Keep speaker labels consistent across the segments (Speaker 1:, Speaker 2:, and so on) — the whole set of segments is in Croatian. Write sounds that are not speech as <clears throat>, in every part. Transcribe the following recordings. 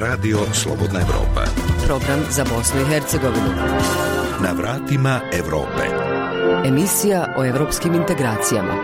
Speaker 1: Radio Slobodna Evropa.
Speaker 2: Program za Bosnu i Hercegovinu.
Speaker 1: Na vratima Evrope.
Speaker 2: Emisija o evropskim integracijama.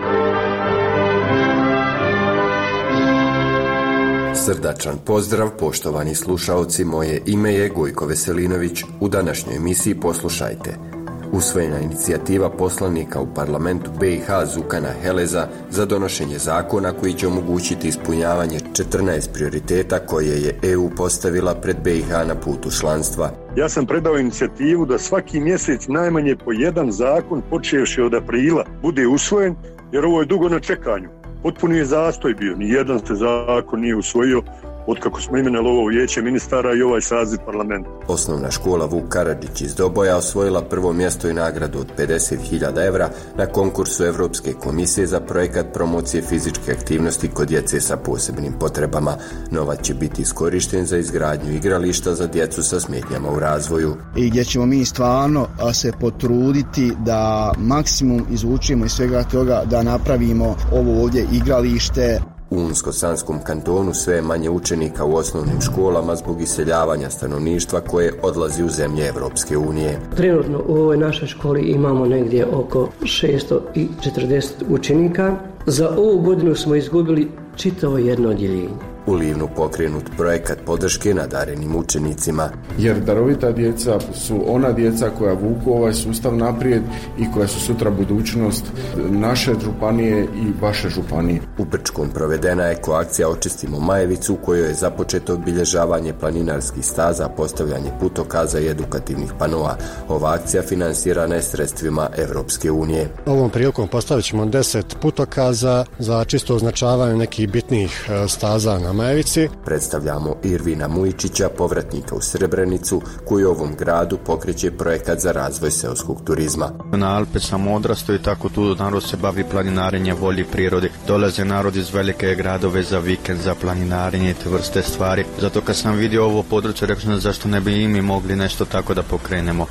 Speaker 3: Srdačan pozdrav, poštovani slušaoci, moje ime je Gojko Veselinović. U današnjoj emisiji poslušajte. Usvojena inicijativa poslanika u parlamentu BiH Zukana Heleza za donošenje zakona koji će omogućiti ispunjavanje 14 prioriteta koje je EU postavila pred BiH na putu članstva.
Speaker 4: Ja sam predao inicijativu da svaki mjesec najmanje po jedan zakon počevši od aprila bude usvojen jer ovo je dugo na čekanju. Potpuni je zastoj bio, ni jedan se zakon nije usvojio otkako smo imenali ovo vijeće ministara i ovaj saziv parlamenta.
Speaker 3: Osnovna škola Vuk Karadžić iz Doboja osvojila prvo mjesto i nagradu od 50.000 evra na konkursu Europske komisije za projekat promocije fizičke aktivnosti kod djece sa posebnim potrebama. Novac će biti iskorišten za izgradnju igrališta za djecu sa smetnjama u razvoju.
Speaker 5: I gdje ćemo mi stvarno se potruditi da maksimum izvučimo iz svega toga da napravimo ovo ovdje igralište
Speaker 3: u Unsko-Sanskom kantonu sve je manje učenika u osnovnim školama zbog iseljavanja stanovništva koje odlazi u zemlje Evropske unije.
Speaker 6: Trenutno u ovoj našoj školi imamo negdje oko 640 učenika. Za ovu godinu smo izgubili čitavo jedno odjeljenje
Speaker 3: u Livnu pokrenut projekat podrške nadarenim učenicima.
Speaker 7: Jer darovita djeca su ona djeca koja vuku ovaj sustav naprijed i koja su sutra budućnost naše županije i vaše županije.
Speaker 3: U Brčkom provedena je koakcija Očistimo Majevicu u kojoj je započeto obilježavanje planinarskih staza, postavljanje putokaza i edukativnih panova. Ova akcija finansirana je sredstvima Evropske unije.
Speaker 8: Ovom prilikom postavit ćemo 10 putokaza za čisto označavanje nekih bitnih e, staza na Majevici.
Speaker 3: Predstavljamo Irvina Mujičića, povratnika u Srebrenicu, koji u ovom gradu pokreće projekat za razvoj seoskog turizma.
Speaker 9: Na Alpe sam odrastao i tako tu narod se bavi planinarenje, volji prirodi. Dolaze narod iz velike gradove za vikend, za planinarenje i te vrste stvari. Zato kad sam vidio ovo područje, rekao sam zašto ne bi i mi mogli nešto tako da pokrenemo.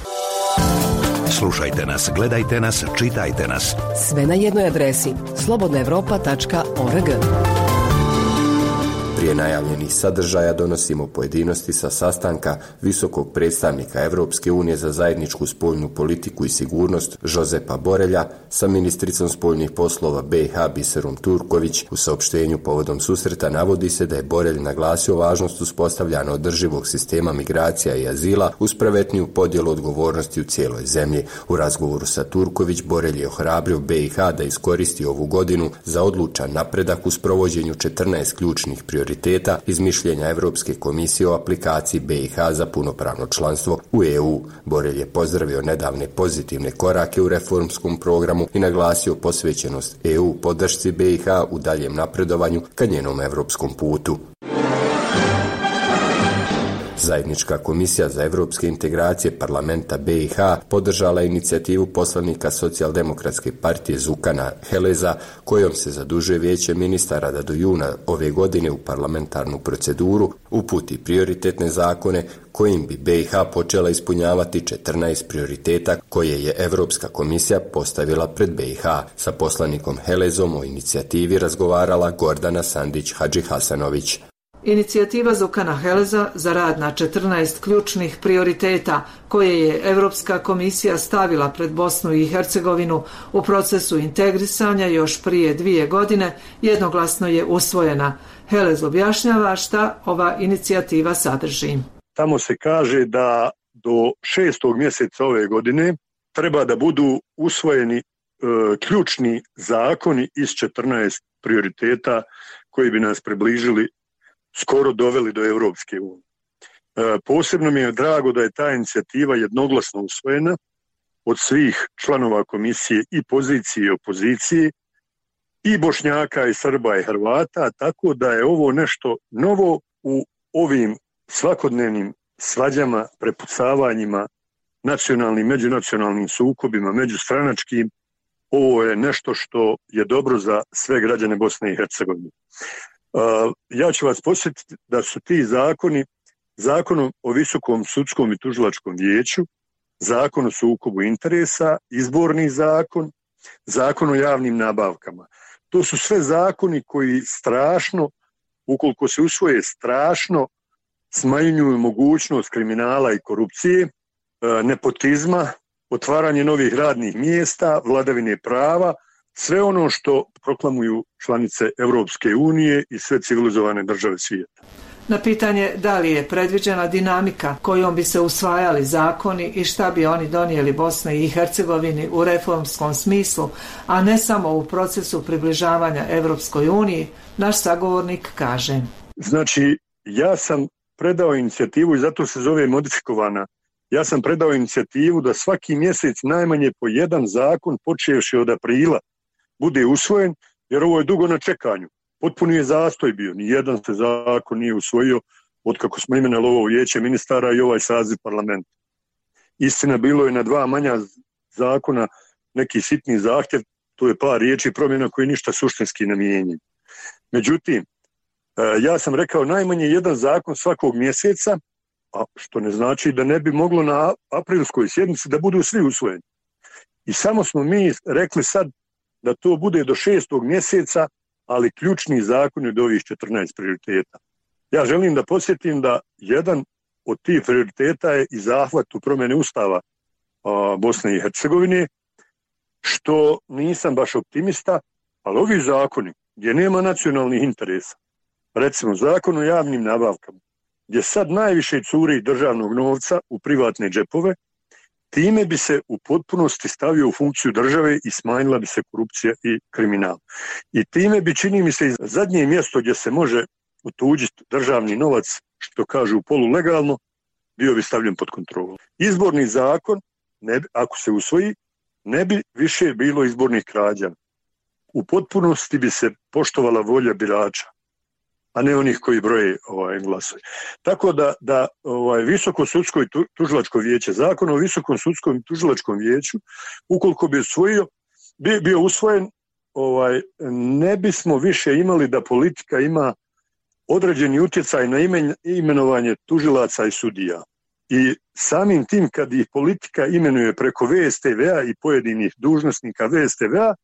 Speaker 1: Slušajte nas, gledajte nas, čitajte nas.
Speaker 2: Sve na jednoj adresi slobodnaevropa.org.
Speaker 3: Prije najavljenih sadržaja donosimo pojedinosti sa sastanka visokog predstavnika Europske unije za zajedničku spoljnu politiku i sigurnost Žozepa Borelja sa ministricom spoljnih poslova BiH Biserom Turković. U saopštenju povodom susreta navodi se da je Borelj naglasio važnost uspostavljanja održivog sistema migracija i azila uz pravetniju podjelu odgovornosti u cijeloj zemlji. U razgovoru sa Turković Borelj je ohrabrio BiH da iskoristi ovu godinu za odlučan napredak u sprovođenju 14 ključnih prioriteta prioriteta iz mišljenja Europske komisije o aplikaciji BiH za punopravno članstvo u EU. Borelj je pozdravio nedavne pozitivne korake u reformskom programu i naglasio posvećenost EU podršci BiH u daljem napredovanju ka njenom europskom putu. Zajednička komisija za evropske integracije parlamenta BiH podržala inicijativu poslanika socijaldemokratske partije Zukana Heleza kojom se zadužuje vijeće ministara da do juna ove godine u parlamentarnu proceduru uputi prioritetne zakone kojim bi BiH počela ispunjavati 14 prioriteta koje je Europska komisija postavila pred BiH. Sa poslanikom Helezom o inicijativi razgovarala Gordana Sandić Hadži Hasanović.
Speaker 10: Inicijativa Zukana Heleza za rad na 14 ključnih prioriteta koje je Europska komisija stavila pred Bosnu i Hercegovinu u procesu integrisanja još prije dvije godine jednoglasno je usvojena. Helez objašnjava šta ova inicijativa sadrži.
Speaker 4: Tamo se kaže da do šestog mjeseca ove godine treba da budu usvojeni e, ključni zakoni iz 14 prioriteta koji bi nas približili skoro doveli do Europske unije. E, posebno mi je drago da je ta inicijativa jednoglasno usvojena od svih članova komisije i pozicije i opozicije i Bošnjaka i Srba i Hrvata, tako da je ovo nešto novo u ovim svakodnevnim svađama, prepucavanjima, nacionalnim, međunacionalnim sukobima, međustranačkim, ovo je nešto što je dobro za sve građane Bosne i Hercegovine. Ja ću vas posjetiti da su ti zakoni zakonom o visokom sudskom i tužilačkom vijeću, zakon o sukobu interesa, izborni zakon, zakon o javnim nabavkama. To su sve zakoni koji strašno, ukoliko se usvoje strašno, smanjuju mogućnost kriminala i korupcije, e, nepotizma, otvaranje novih radnih mjesta, vladavine prava, sve ono što proklamuju članice Europske unije i sve civilizovane države svijeta.
Speaker 10: Na pitanje da li je predviđena dinamika kojom bi se usvajali zakoni i šta bi oni donijeli Bosne i Hercegovini u reformskom smislu, a ne samo u procesu približavanja Europskoj uniji, naš sagovornik kaže.
Speaker 4: Znači, ja sam predao inicijativu i zato se zove modifikovana. Ja sam predao inicijativu da svaki mjesec najmanje po jedan zakon počevši od aprila bude usvojen, jer ovo je dugo na čekanju potpuni je zastoj bio, ni jedan se zakon nije usvojio od kako smo imenali ovo vijeće ministara i ovaj saziv parlamenta. Istina, bilo je na dva manja zakona neki sitni zahtjev, to je par riječi promjena koji ništa suštinski ne. Međutim, e, ja sam rekao najmanje jedan zakon svakog mjeseca, a što ne znači da ne bi moglo na aprilskoj sjednici da budu svi usvojeni. I samo smo mi rekli sad da to bude do šestog mjeseca, ali ključni zakon od ovih 14 prioriteta. Ja želim da posjetim da jedan od tih prioriteta je i zahvat u promjene Ustava Bosne i Hercegovine, što nisam baš optimista, ali ovi zakoni gdje nema nacionalnih interesa, recimo zakon o javnim nabavkama, gdje sad najviše curi državnog novca u privatne džepove, Time bi se u potpunosti stavio u funkciju države i smanjila bi se korupcija i kriminal. I time bi, čini mi se, zadnje mjesto gdje se može utuđiti državni novac, što kažu polulegalno, bio bi stavljen pod kontrolu. Izborni zakon, ne, ako se usvoji, ne bi više bilo izbornih krađa. U potpunosti bi se poštovala volja birača a ne onih koji broje ovaj, glasove. Tako da, da ovaj, visoko sudsko i tužilačko vijeće, zakon o visokom sudskom i tužilačkom vijeću, ukoliko bi usvojio, bi, bio usvojen, ovaj, ne bismo više imali da politika ima određeni utjecaj na imenovanje tužilaca i sudija. I samim tim kad ih politika imenuje preko VSTV-a i pojedinih dužnosnika VSTV-a,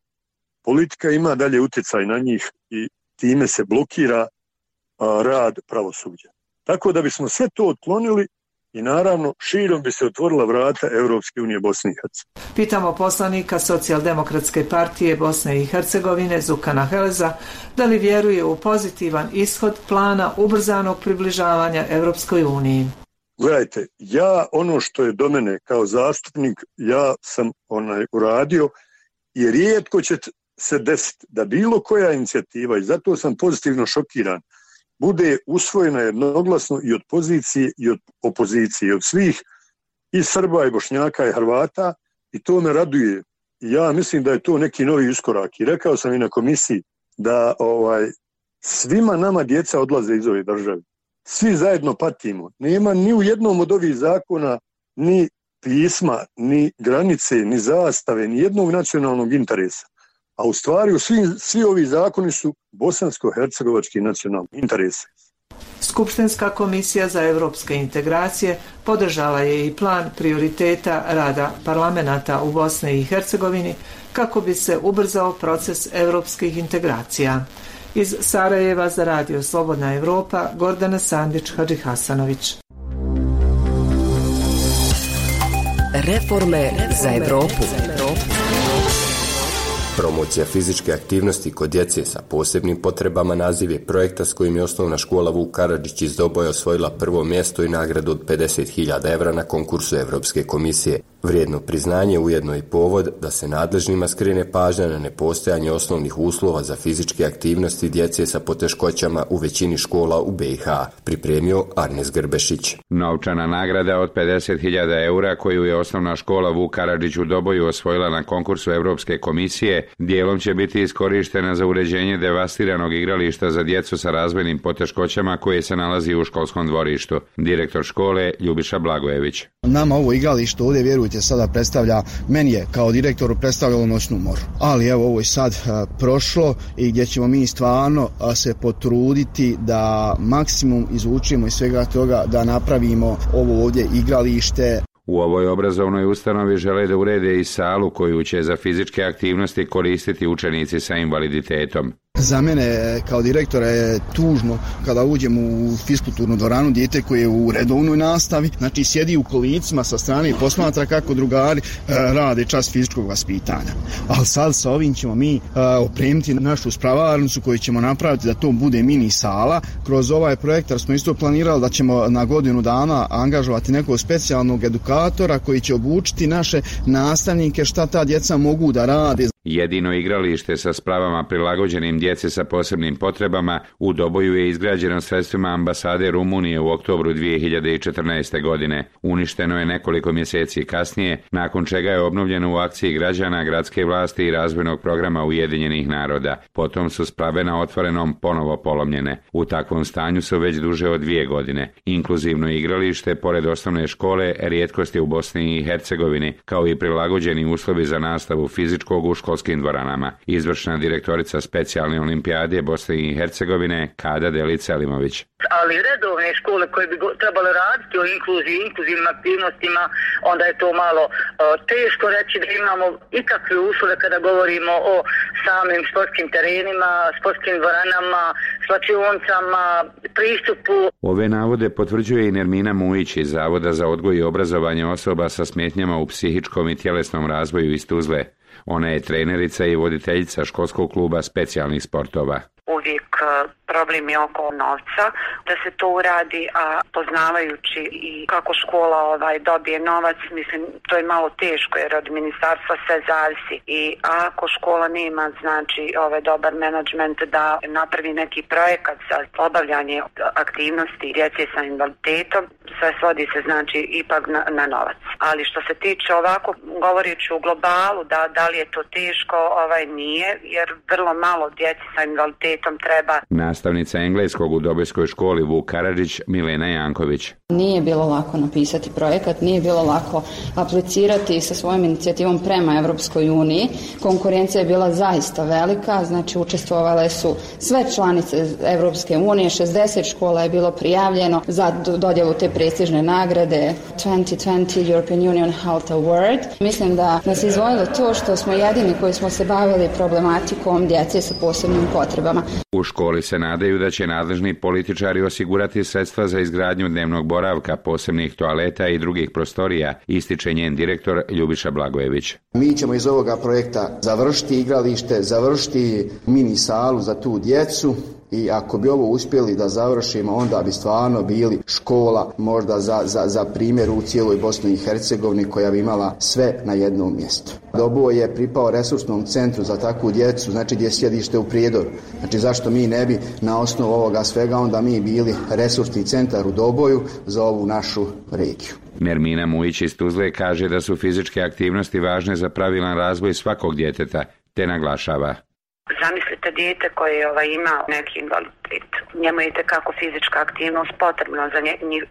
Speaker 4: politika ima dalje utjecaj na njih i time se blokira rad pravosuđa. Tako da bismo sve to otklonili i naravno širom bi se otvorila vrata Europske unije Bosne i Hercegovine.
Speaker 10: Pitamo poslanika Socijaldemokratske partije Bosne i Hercegovine Zukana Heleza da li vjeruje u pozitivan ishod plana ubrzanog približavanja Europskoj uniji.
Speaker 4: Gledajte, ja ono što je do mene kao zastupnik, ja sam onaj uradio i rijetko će se desiti da bilo koja inicijativa i zato sam pozitivno šokiran bude usvojena jednoglasno i od pozicije i od opozicije, od svih i Srba i Bošnjaka i Hrvata i to me raduje. Ja mislim da je to neki novi iskorak i rekao sam i na komisiji da ovaj svima nama djeca odlaze iz ove države. Svi zajedno patimo. Nema ni u jednom od ovih zakona ni pisma, ni granice, ni zastave, ni jednog nacionalnog interesa a u stvari u svi, svi ovi zakoni su bosansko-hercegovački nacionalni interesi.
Speaker 10: Skupštinska komisija za europske integracije podržala je i plan prioriteta rada parlamenta u Bosni i Hercegovini kako bi se ubrzao proces europskih integracija. Iz Sarajeva za radio Slobodna Europa Gordana Sandić Hadži Hasanović.
Speaker 2: Reforme za Europu.
Speaker 3: Promocija fizičke aktivnosti kod djece sa posebnim potrebama naziv je projekta s kojim je osnovna škola Vuk Karadžić iz Doboja osvojila prvo mjesto i nagradu od 50.000 evra na konkursu Europske komisije. Vrijedno priznanje ujedno i povod da se nadležnima skrine pažnja na nepostojanje osnovnih uslova za fizičke aktivnosti djece sa poteškoćama u većini škola u BiH, pripremio Arnes Grbešić.
Speaker 11: Novčana nagrada od 50.000 eura koju je osnovna škola Vuk Karadžić u Doboju osvojila na konkursu Europske komisije, dijelom će biti iskorištena za uređenje devastiranog igrališta za djecu sa razvojnim poteškoćama koje se nalazi u školskom dvorištu. Direktor škole Ljubiša Blagojević.
Speaker 5: Nama ovo igralište ovdje vjerujte sada predstavlja, meni je kao direktoru predstavljalo noćnu moru. Ali evo ovo je sad prošlo i gdje ćemo mi stvarno se potruditi da maksimum izvučimo iz svega toga da napravimo ovo ovdje igralište
Speaker 11: u ovoj obrazovnoj ustanovi žele da urede i salu koju će za fizičke aktivnosti koristiti učenici sa invaliditetom.
Speaker 5: Za mene kao direktora je tužno kada uđem u fiskulturnu dvoranu dijete koje je u redovnoj nastavi, znači sjedi u kolicima sa strane i posmatra kako drugari e, rade čas fizičkog vaspitanja. Ali sad sa ovim ćemo mi e, opremiti našu spravarnicu koju ćemo napraviti da to bude mini sala. Kroz ovaj projektar smo isto planirali da ćemo na godinu dana angažovati nekog specijalnog edukatora koji će obučiti naše nastavnike šta ta djeca mogu da rade.
Speaker 11: Jedino igralište sa spravama prilagođenim djece sa posebnim potrebama u Doboju je izgrađeno sredstvima ambasade Rumunije u oktobru 2014. godine. Uništeno je nekoliko mjeseci kasnije, nakon čega je obnovljeno u akciji građana, gradske vlasti i razvojnog programa Ujedinjenih naroda. Potom su sprave na otvorenom ponovo polomljene. U takvom stanju su već duže od dvije godine. Inkluzivno igralište, pored osnovne škole, rijetkosti u Bosni i Hercegovini, kao i prilagođeni uslovi za nastavu fizičkog u školskim dvoranama. Izvršna direktorica specijalne olimpijade Bosne i Hercegovine Kada Delica Limović.
Speaker 12: Ali redovne škole koje bi trebale raditi o inkluziji, inkluzivnim aktivnostima, onda je to malo uh, teško reći da imamo ikakve uslove kada govorimo o samim sportskim terenima, sportskim dvoranama, slačioncama, pristupu.
Speaker 11: Ove navode potvrđuje i Nermina Mujić iz Zavoda za odgoj i obrazovanje osoba sa smetnjama u psihičkom i tjelesnom razvoju iz Tuzle. Ona je trenerica i voditeljica školskog kluba specijalnih sportova.
Speaker 13: Uvijek problem je oko novca, da se to uradi, a poznavajući i kako škola ovaj dobije novac, mislim, to je malo teško jer od ministarstva sve zavisi i ako škola nema znači ovaj dobar menadžment da napravi neki projekat za obavljanje aktivnosti djece sa invaliditetom, sve svodi se znači ipak na, na novac. Ali što se tiče ovako, govoreći u globalu, da, da li je to teško, ovaj nije, jer vrlo malo djeci sa invaliditetom treba.
Speaker 11: Nas nastavnica engleskog u Dobojskoj školi Vuk Karadžić Milena Janković.
Speaker 14: Nije bilo lako napisati projekat, nije bilo lako aplicirati sa svojom inicijativom prema Evropskoj uniji. Konkurencija je bila zaista velika, znači učestvovale su sve članice Evropske unije, 60 škola je bilo prijavljeno za dodjelu te prestižne nagrade 2020 European Union Health Award. Mislim da nas izvojilo to što smo jedini koji smo se bavili problematikom djece sa posebnim potrebama.
Speaker 11: U školi se nadaju da će nadležni političari osigurati sredstva za izgradnju dnevnog boravka, posebnih toaleta i drugih prostorija, ističe njen direktor Ljubiša Blagojević.
Speaker 5: Mi ćemo iz ovoga projekta završiti igralište, završiti mini salu za tu djecu, i ako bi ovo uspjeli da završimo, onda bi stvarno bili škola možda za, za, za primjer u cijeloj Bosni i Hercegovini koja bi imala sve na jednom mjestu. Dobo je pripao resursnom centru za takvu djecu, znači gdje je sjedište u Prijedoru. Znači zašto mi ne bi na osnovu ovoga svega onda mi bili resursni centar u Doboju za ovu našu regiju.
Speaker 11: Nermina Mujić iz Tuzle kaže da su fizičke aktivnosti važne za pravilan razvoj svakog djeteta, te naglašava.
Speaker 13: Zamislite dijete koje ovaj, ima neki invaliditet. Njemu je kako fizička aktivnost potrebna za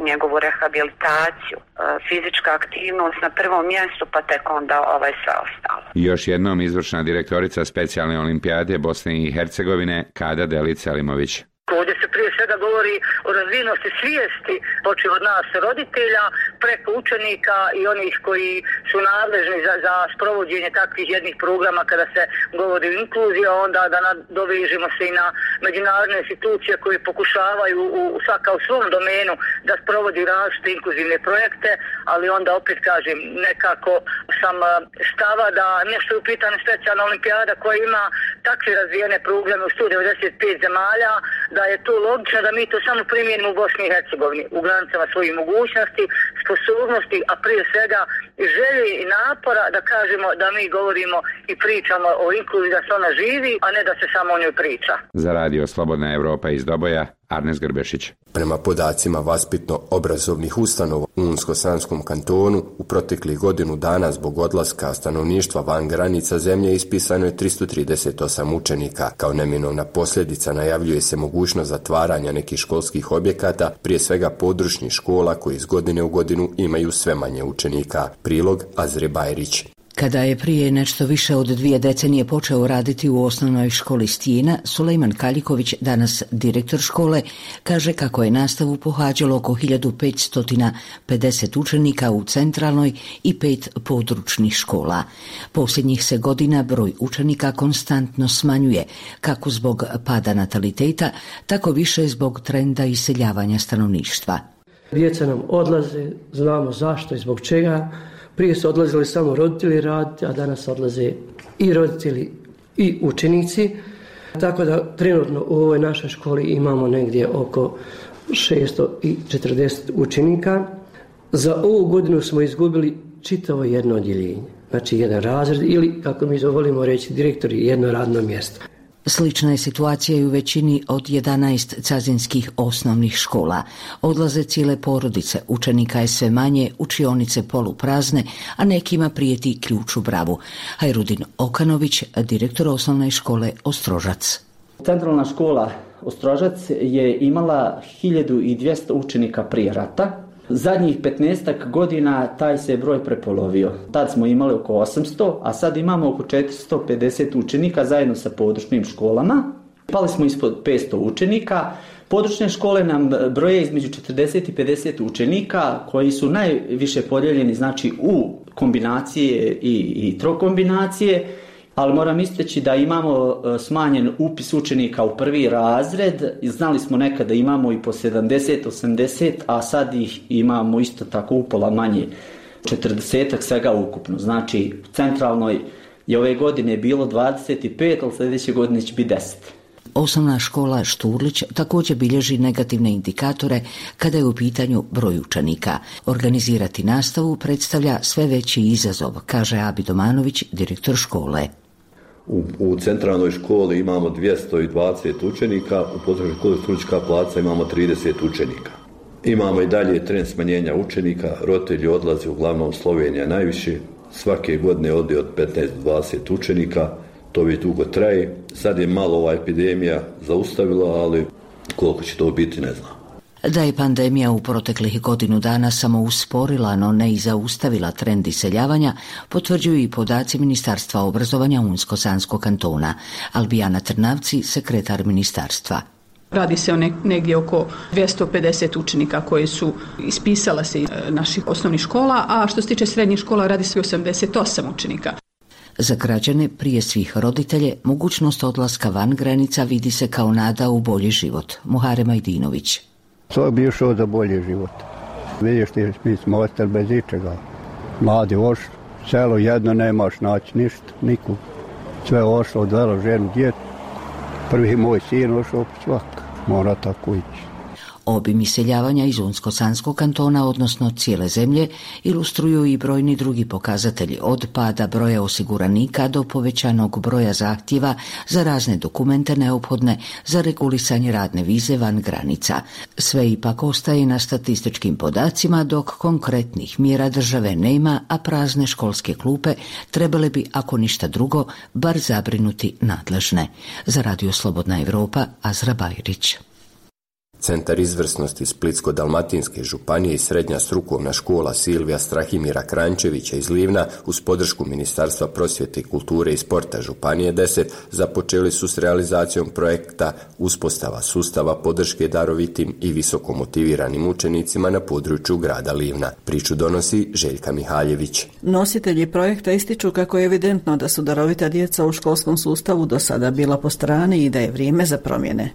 Speaker 13: njegovu rehabilitaciju. E, fizička aktivnost na prvom mjestu pa tek onda ovaj sve ostalo.
Speaker 11: Još jednom izvršna direktorica specijalne olimpijade Bosne i Hercegovine Kada Delica Limović.
Speaker 12: Ovdje se prije svega govori o razvijenosti svijesti, počeo od nas roditelja, preko učenika i onih koji su nadležni za, za sprovođenje takvih jednih programa kada se govori o inkluziji, a onda da dovežemo se i na međunarodne institucije koje pokušavaju u, svaka u svom domenu da sprovodi različite inkluzivne projekte, ali onda opet kažem, nekako sam stava da nešto je upitana specijalna olimpijada koja ima takve razvijene programe u 195 zemalja, da je to logično da mi to samo primijenimo u Bosni i Hercegovini u granicama svojih mogućnosti, sposobnosti, a prije svega želje i napora da kažemo da mi govorimo i pričamo o inkluziji da se ona živi, a ne da se samo o njoj priča.
Speaker 11: Za radio Slobodna Evropa iz Doboja, Arnes Grbešić.
Speaker 3: Prema podacima vaspitno-obrazovnih ustanova u Unsko-Sanskom kantonu, u proteklih godinu dana zbog odlaska stanovništva van granica zemlje ispisano je 338 učenika. Kao neminovna posljedica najavljuje se mogućnost zatvaranja nekih školskih objekata, prije svega područnih škola koji iz godine u godinu imaju sve manje učenika. Prilog Azre Bajrić.
Speaker 15: Kada je prije nešto više od dvije decenije počeo raditi u osnovnoj školi Stijena, Sulejman Kaljiković, danas direktor škole, kaže kako je nastavu pohađalo oko 1550 učenika u centralnoj i pet područnih škola. Posljednjih se godina broj učenika konstantno smanjuje, kako zbog pada nataliteta, tako više zbog trenda iseljavanja stanovništva.
Speaker 6: Djeca nam odlaze, znamo zašto i zbog čega, prije su odlazili samo roditelji raditi, a danas odlaze i roditelji i učenici. Tako da trenutno u ovoj našoj školi imamo negdje oko 640 učenika. Za ovu godinu smo izgubili čitavo jedno odjeljenje. Znači jedan razred ili, kako mi volimo reći, direktori jedno radno mjesto.
Speaker 15: Slična je situacija i u većini od 11 cazinskih osnovnih škola. Odlaze cijele porodice, učenika je sve manje, učionice poluprazne, a nekima prijeti ključ u bravu. Hajrudin Okanović, direktor osnovne škole Ostrožac.
Speaker 16: Centralna škola Ostrožac je imala 1200 učenika prije rata, Zadnjih 15 godina taj se broj prepolovio. Tad smo imali oko 800, a sad imamo oko 450 učenika zajedno sa područnim školama. Pali smo ispod 500 učenika. Područne škole nam broje između 40 i 50 učenika koji su najviše podijeljeni znači u kombinacije i, i trokombinacije ali moram isteći da imamo e, smanjen upis učenika u prvi razred. Znali smo nekada da imamo i po 70, 80, a sad ih imamo isto tako upola manje. 40 svega ukupno. Znači, centralnoj je ove godine bilo 25, ali sljedeće godine će biti 10.
Speaker 15: Osnovna škola Šturlić također bilježi negativne indikatore kada je u pitanju broj učenika. Organizirati nastavu predstavlja sve veći izazov, kaže Abi Domanović, direktor škole.
Speaker 17: U, u centralnoj školi imamo 220 učenika, u potrebnoj školi Stručka placa imamo 30 učenika. Imamo i dalje trend smanjenja učenika, roditelji odlaze uglavnom Slovenija najviše, svake godine ode od 15-20 učenika, to već dugo traje. Sad je malo ova epidemija zaustavila, ali koliko će to biti ne znam.
Speaker 15: Da je pandemija u proteklih godinu dana samo usporila, no ne i zaustavila trend iseljavanja, potvrđuju i podaci Ministarstva obrazovanja Unsko-Sanskog kantona. Albijana Trnavci, sekretar ministarstva.
Speaker 18: Radi se o negdje oko 250 učenika koji su ispisala se iz e, naših osnovnih škola, a što se tiče srednjih škola radi se o 88 učenika.
Speaker 15: Za građane, prije svih roditelje, mogućnost odlaska van granica vidi se kao nada u bolji život. Muhare Majdinović.
Speaker 19: To bi išao za bolji život. Vidiš ti, mi smo ostali bez ičega. Mladi oš, selo jedno nemaš naći ništa, niku. Sve ošlo, odvelo ženu, djetu. Prvi moj sin ošao svak. Mora tako ići.
Speaker 15: Obim iseljavanja iz Unsko-Sanskog kantona, odnosno cijele zemlje, ilustruju i brojni drugi pokazatelji od pada broja osiguranika do povećanog broja zahtjeva za razne dokumente neophodne za regulisanje radne vize van granica. Sve ipak ostaje na statističkim podacima dok konkretnih mjera države nema, a prazne školske klupe trebale bi, ako ništa drugo, bar zabrinuti nadležne. Za Radio Slobodna Europa, Azra Bajrić.
Speaker 3: Centar izvrsnosti Splitsko-Dalmatinske županije i Srednja strukovna škola Silvija Strahimira Krančevića iz Livna uz podršku Ministarstva prosvjete, kulture i sporta Županije 10 započeli su s realizacijom projekta uspostava sustava podrške darovitim i visoko motiviranim učenicima na području grada Livna. Priču donosi Željka Mihaljević.
Speaker 20: Nositelji projekta ističu kako je evidentno da su darovita djeca u školskom sustavu do sada bila po strani i da je vrijeme za promjene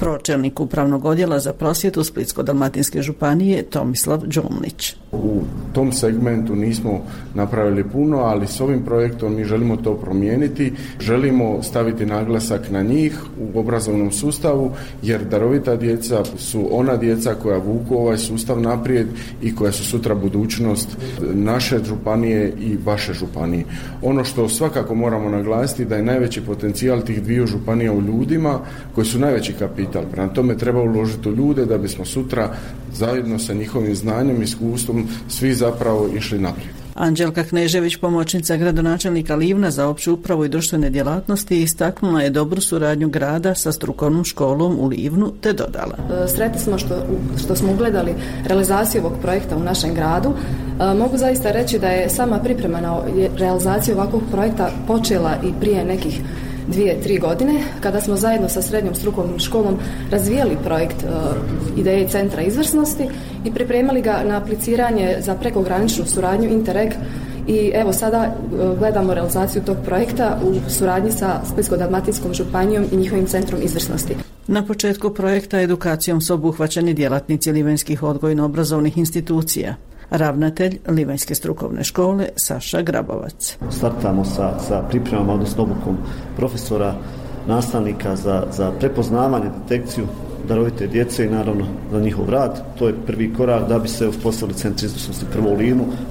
Speaker 20: pročelnik upravnog odjela za prosvjetu Splitsko-Dalmatinske županije Tomislav Đomlić.
Speaker 7: U tom segmentu nismo napravili puno, ali s ovim projektom mi želimo to promijeniti, želimo staviti naglasak na njih u obrazovnom sustavu, jer darovita djeca su ona djeca koja vuku ovaj sustav naprijed i koja su sutra budućnost naše županije i vaše županije. Ono što svakako moramo naglasiti da je najveći potencijal tih dviju županija u ljudima koji su najveći kapital. Prema tome treba uložiti u ljude da bismo sutra zajedno sa njihovim znanjem i iskustvom svi zapravo išli naprijed.
Speaker 20: Anđelka Knežević, pomoćnica gradonačelnika Livna za opću upravu i društvene djelatnosti, istaknula je dobru suradnju grada sa strukovnom školom u Livnu, te dodala.
Speaker 21: E, sretni smo što, što smo ugledali realizaciju ovog projekta u našem gradu. E, mogu zaista reći da je sama priprema na realizaciju ovakvog projekta počela i prije nekih dvije, tri godine, kada smo zajedno sa srednjom strukovnom školom razvijali projekt ideje Centra izvrsnosti i pripremali ga na apliciranje za prekograničnu suradnju Interreg i evo sada gledamo realizaciju tog projekta u suradnji sa Splitsko-dalmatinskom županijom i njihovim centrom izvrsnosti.
Speaker 20: Na početku projekta edukacijom su obuhvaćeni djelatnici livenskih odgojno-obrazovnih institucija ravnatelj Livanjske strukovne škole Saša Grabovac.
Speaker 22: Startamo sa, sa pripremama, odnosno obukom profesora, nastavnika za, za prepoznavanje, detekciju darovite djece i naravno za njihov rad. To je prvi korak da bi se uspostavili centri izvrsnosti prvo u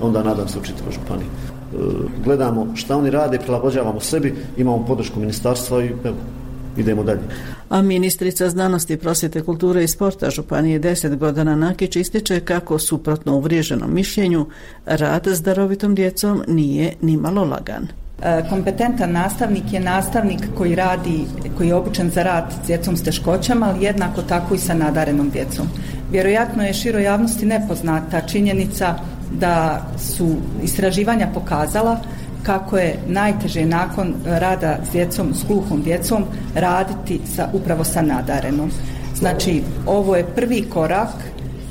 Speaker 22: onda nadam se u čitavoj županiji. E, gledamo šta oni rade, prilagođavamo sebi, imamo podršku ministarstva i evo, idemo dalje.
Speaker 20: A ministrica znanosti, prosvjete, kulture i sporta Županije 10 godina Nakić ističe kako suprotno uvriježenom mišljenju rad s darovitom djecom nije ni malo lagan.
Speaker 23: E, kompetentan nastavnik je nastavnik koji radi, koji je obučen za rad s djecom s teškoćama, ali jednako tako i sa nadarenom djecom. Vjerojatno je široj javnosti nepoznata činjenica da su istraživanja pokazala kako je najteže nakon rada s djecom, s gluhom djecom, raditi sa, upravo sa nadarenom. Znači, ovo je prvi korak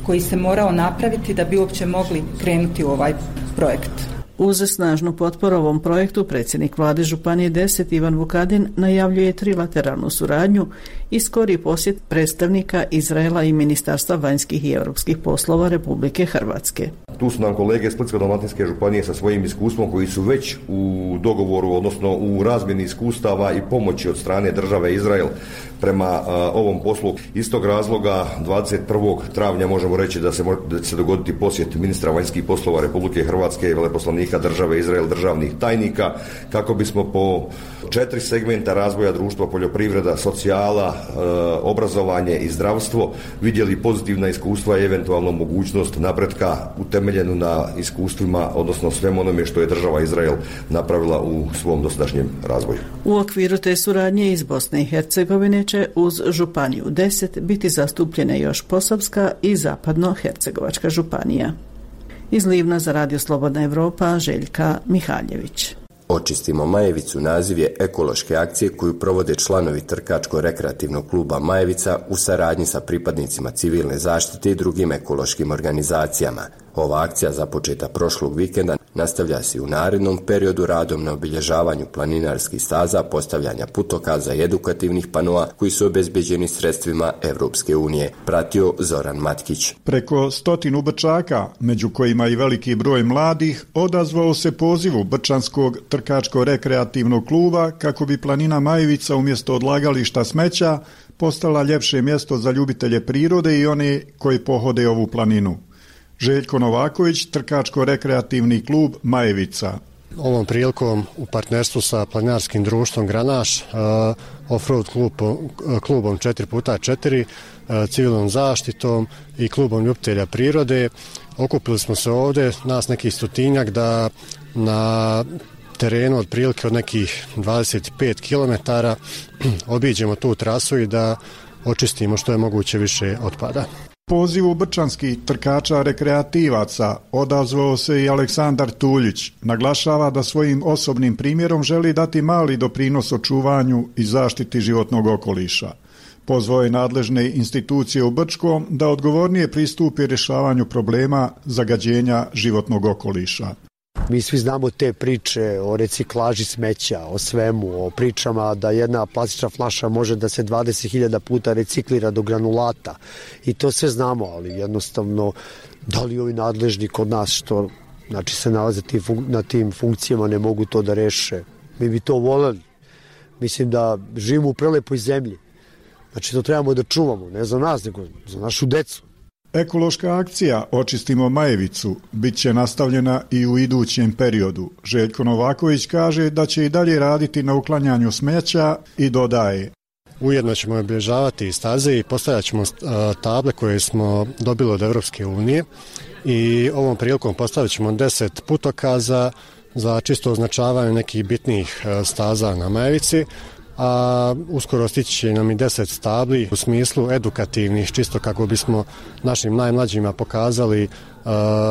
Speaker 23: koji se morao napraviti da bi uopće mogli krenuti u ovaj projekt.
Speaker 20: Uz snažnu potporu ovom projektu predsjednik vlade Županije 10 Ivan Vukadin najavljuje trilateralnu suradnju i skori posjet predstavnika Izraela i Ministarstva vanjskih i europskih poslova Republike Hrvatske.
Speaker 24: Tu su nam kolege Splitsko-dalmatinske županije sa svojim iskustvom koji su već u dogovoru, odnosno u razmjeni iskustava i pomoći od strane države Izrael prema ovom poslu. Iz tog razloga 21. travnja možemo reći da se može da se dogoditi posjet ministra vanjskih poslova Republike Hrvatske i veleposlanika države Izrael državnih tajnika kako bismo po četiri segmenta razvoja društva, poljoprivreda, socijala, obrazovanje i zdravstvo vidjeli pozitivna iskustva i eventualno mogućnost napretka utemeljenu na iskustvima, odnosno svem onome što je država Izrael napravila u svom dosadašnjem razvoju.
Speaker 20: U okviru te suradnje iz Bosne i Hercegovine će uz Županiju 10 biti zastupljene još Posavska i Zapadno-Hercegovačka županija. Iz Livna za Radio Slobodna Evropa Željka Mihaljević.
Speaker 3: Očistimo Majevicu naziv je ekološke akcije koju provode članovi Trkačko-rekreativnog kluba Majevica u saradnji sa pripadnicima civilne zaštite i drugim ekološkim organizacijama. Ova akcija započeta prošlog vikenda nastavlja se u narednom periodu radom na obilježavanju planinarskih staza, postavljanja putokaza i edukativnih panoa koji su obezbeđeni sredstvima Europske unije, pratio Zoran Matkić.
Speaker 25: Preko stotinu Brčaka, među kojima i veliki broj mladih, odazvao se pozivu Brčanskog trkačko-rekreativnog kluba kako bi planina Majevica umjesto odlagališta smeća postala ljepše mjesto za ljubitelje prirode i one koji pohode ovu planinu. Željko Novaković, trkačko-rekreativni klub Majevica.
Speaker 8: Ovom prilikom u partnerstvu sa planinarskim društvom Granaš, uh, offroad klub, klubom 4x4, uh, civilnom zaštitom i klubom ljubitelja prirode, okupili smo se ovdje, nas nekih stotinjak, da na terenu otprilike od nekih 25 km <clears throat> obiđemo tu trasu i da očistimo što je moguće više otpada.
Speaker 25: Pozivu brčanskih trkača rekreativaca odazvao se i Aleksandar Tuljić. Naglašava da svojim osobnim primjerom želi dati mali doprinos očuvanju i zaštiti životnog okoliša. Pozvao je nadležne institucije u Brčkom da odgovornije pristupi rješavanju problema zagađenja životnog okoliša.
Speaker 26: Mi svi znamo te priče o reciklaži smeća, o svemu, o pričama da jedna plastična flaša može da se 20.000 puta reciklira do granulata i to sve znamo, ali jednostavno da li ovi nadležni kod nas što znači se nalaze na tim funkcijama ne mogu to da reše. Mi bi to voleli. Mislim da živimo u prelepoj zemlji. Znači to trebamo da čuvamo, ne za nas, nego za našu decu.
Speaker 25: Ekološka akcija Očistimo Majevicu bit će nastavljena i u idućem periodu. Željko Novaković kaže da će i dalje raditi na uklanjanju smeća i dodaje.
Speaker 8: Ujedno ćemo obilježavati staze i postavljat ćemo table koje smo dobili od Evropske unije i ovom prilikom postavit ćemo deset putokaza za čisto označavanje nekih bitnih staza na Majevici, a uskoro stići će nam i deset stabli u smislu edukativnih, čisto kako bismo našim najmlađima pokazali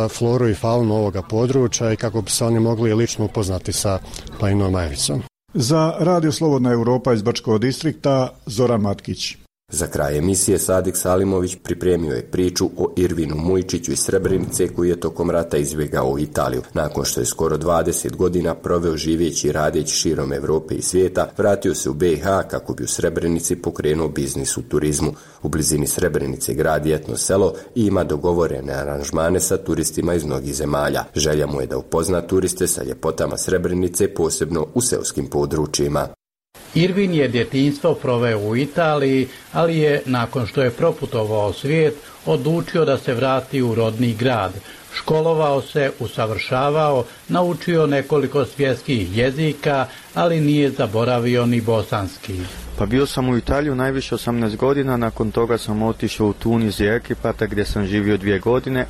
Speaker 8: floru i faunu ovoga područja i kako bi se oni mogli lično upoznati sa planinom Majevicom.
Speaker 25: Za Radio Slobodna Europa iz Bačkog distrikta Zoran Matkić.
Speaker 3: Za kraj emisije Sadik Salimović pripremio je priču o Irvinu Mujčiću iz Srebrenice koji je tokom rata izbjegao u Italiju. Nakon što je skoro 20 godina proveo živeći i radeći širom Europe i svijeta, vratio se u BiH kako bi u Srebrenici pokrenuo biznis u turizmu. U blizini Srebrenice gradi etno selo i ima dogovorene aranžmane sa turistima iz mnogih zemalja. Želja mu je da upozna turiste sa ljepotama Srebrenice, posebno u seoskim područjima.
Speaker 27: Irvin je djetinstvo proveo u Italiji, ali je, nakon što je proputovao svijet, odlučio da se vrati u rodni grad. Školovao se, usavršavao, naučio nekoliko svjetskih jezika, ali nije zaboravio ni bosanski.
Speaker 28: Pa bio sam u Italiju najviše 18 godina, nakon toga sam otišao u Tunis i Ekipata gdje sam živio dvije godine,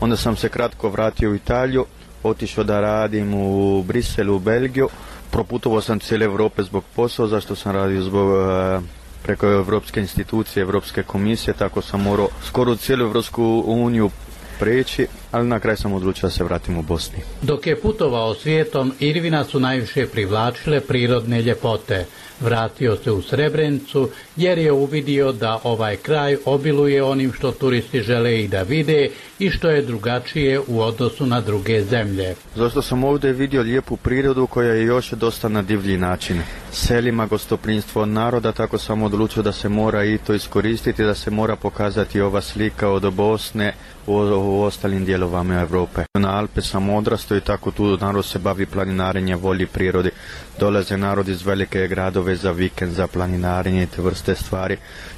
Speaker 28: onda sam se kratko vratio u Italiju, otišao da radim u Briselu, u Belgiju, proputovao sam cijele Europe zbog posla, zašto sam radio zbog e, preko Europske institucije, Europske komisije, tako sam morao skoro cijelu Europsku uniju preći, ali na kraju sam odlučio da se vratim u Bosni.
Speaker 27: Dok je putovao svijetom, Irvina su najviše privlačile prirodne ljepote. Vratio se u Srebrenicu jer je uvidio da ovaj kraj obiluje onim što turisti žele i da vide i što je drugačije u odnosu na druge zemlje.
Speaker 28: Zašto sam ovdje vidio lijepu prirodu koja je još dosta na divlji način. Selima gostoprinstvo naroda, tako sam odlučio da se mora i to iskoristiti, da se mora pokazati ova slika od Bosne u, u ostalim dijelovama Europe. Na Alpe sam odrastao i tako tu narod se bavi planinarenjem, volji prirodi. Dolaze narod iz velike gradove za vikend, za planinarenje i te vrste stvari.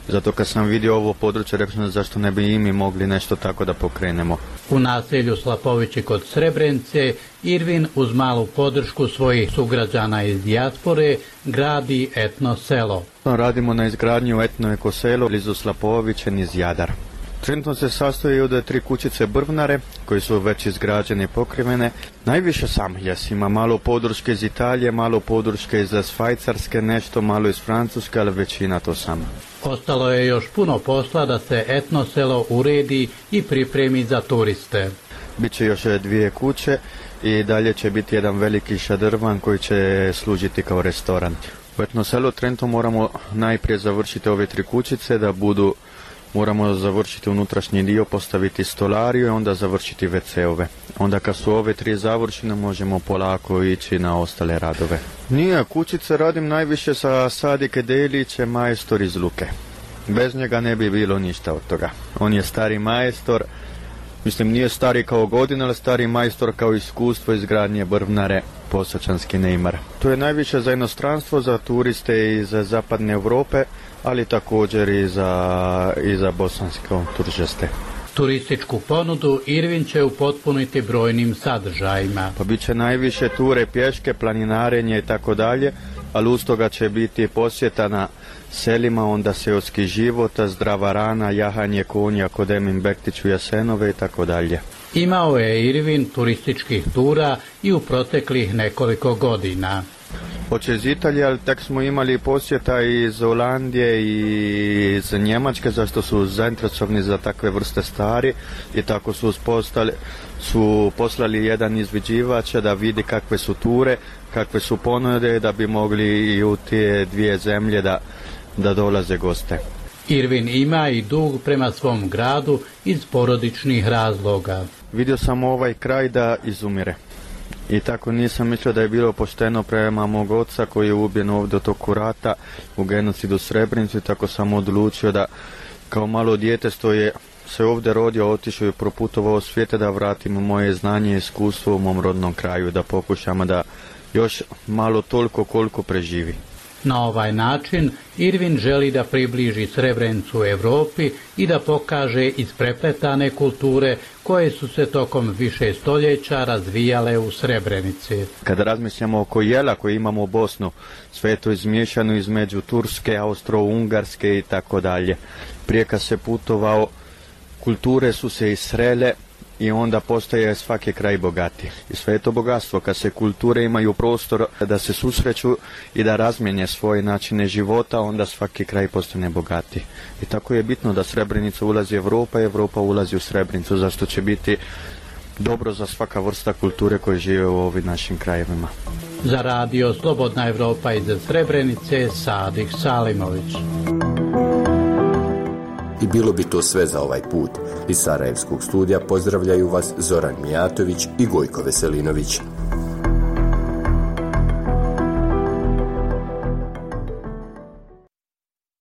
Speaker 28: Zato kad sam vidio ovo područje, rekao sam zašto ne bi i mi mogli nešto tako da pokrenemo.
Speaker 27: U naselju Slapovići kod Srebrenice, Irvin uz malu podršku svojih sugrađana iz dijaspore gradi etno selo.
Speaker 28: Radimo na izgradnju etno ekoselo blizu Slapoviće iz Jadar. Trenutno se sastoji od tri kućice brvnare koje su već izgrađene i pokrivene. Najviše sam jes ima malo podrške iz Italije, malo podrške iz Švajcarske, nešto malo iz Francuske, ali većina to sama.
Speaker 27: Ostalo je još puno posla da se etno selo uredi i pripremi za turiste.
Speaker 28: Biće još dvije kuće i dalje će biti jedan veliki šadrvan koji će služiti kao restoran. U etno selu Trento moramo najprije završiti ove tri kućice da budu moramo završiti unutrašnji dio, postaviti stolariju i onda završiti WC-ove. Onda kad su ove tri završene možemo polako ići na ostale radove. Nije, kućice radim najviše sa Sadike Deliće, majstor iz Luke. Bez njega ne bi bilo ništa od toga. On je stari majstor, mislim nije stari kao godina, ali stari majstor kao iskustvo izgradnje brvnare posačanski Neymar. To je najviše za inostranstvo, za turiste iz zapadne Europe, ali također i za, i za bosanske turiste.
Speaker 27: Turističku ponudu Irvin će upotpuniti brojnim sadržajima.
Speaker 28: Pa bit će najviše ture, pješke, planinarenje i tako dalje, ali uz toga će biti posjeta na selima, onda seoski života, zdrava rana, jahanje konja kod Emin Bektić u Jasenove i tako dalje.
Speaker 27: Imao je Irvin turističkih tura i u proteklih nekoliko godina.
Speaker 28: Hoće iz Italije, ali tek smo imali posjeta iz Holandije i iz Njemačke, zašto su zainteresovani za takve vrste stvari i tako su postali, su poslali jedan izviđivač da vidi kakve su ture, kakve su ponude, da bi mogli i u te dvije zemlje da, da dolaze goste.
Speaker 27: Irvin ima i dug prema svom gradu iz porodičnih razloga.
Speaker 28: Vidio sam ovaj kraj da izumire. I tako nisam mislio da je bilo pošteno prema mog oca koji je ubijen ovdje u toku rata u genocidu Srebrenicu i tako sam odlučio da kao malo dijete je se ovdje rodio, otišao i proputovao svijete da vratim moje znanje i iskustvo u mom rodnom kraju, da pokušamo da još malo toliko koliko preživi.
Speaker 27: Na ovaj način Irvin želi da približi Srebrenicu Europi i da pokaže isprepletane kulture koje su se tokom više stoljeća razvijale u Srebrenici.
Speaker 28: Kada razmišljamo oko jela imamo u Bosnu, sve to izmiješano između Turske, Austro-Ungarske i tako dalje. Prije kad se putovao, kulture su se isrele i onda postaje svaki kraj bogati. I sve je to bogatstvo kad se kulture imaju prostor da se susreću i da razmijenje svoje načine života, onda svaki kraj postane bogati. I tako je bitno da Srebrenica ulazi i Europa ulazi u Srebrenicu, zašto će biti dobro za svaka vrsta kulture koje žive u ovim našim krajevima.
Speaker 27: Za radio Slobodna Evropa iz Srebrenice, Sadik Salimović.
Speaker 3: I bilo bi to sve za ovaj put. Iz Sarajevskog studija pozdravljaju vas Zoran Mijatović i Gojko Veselinović.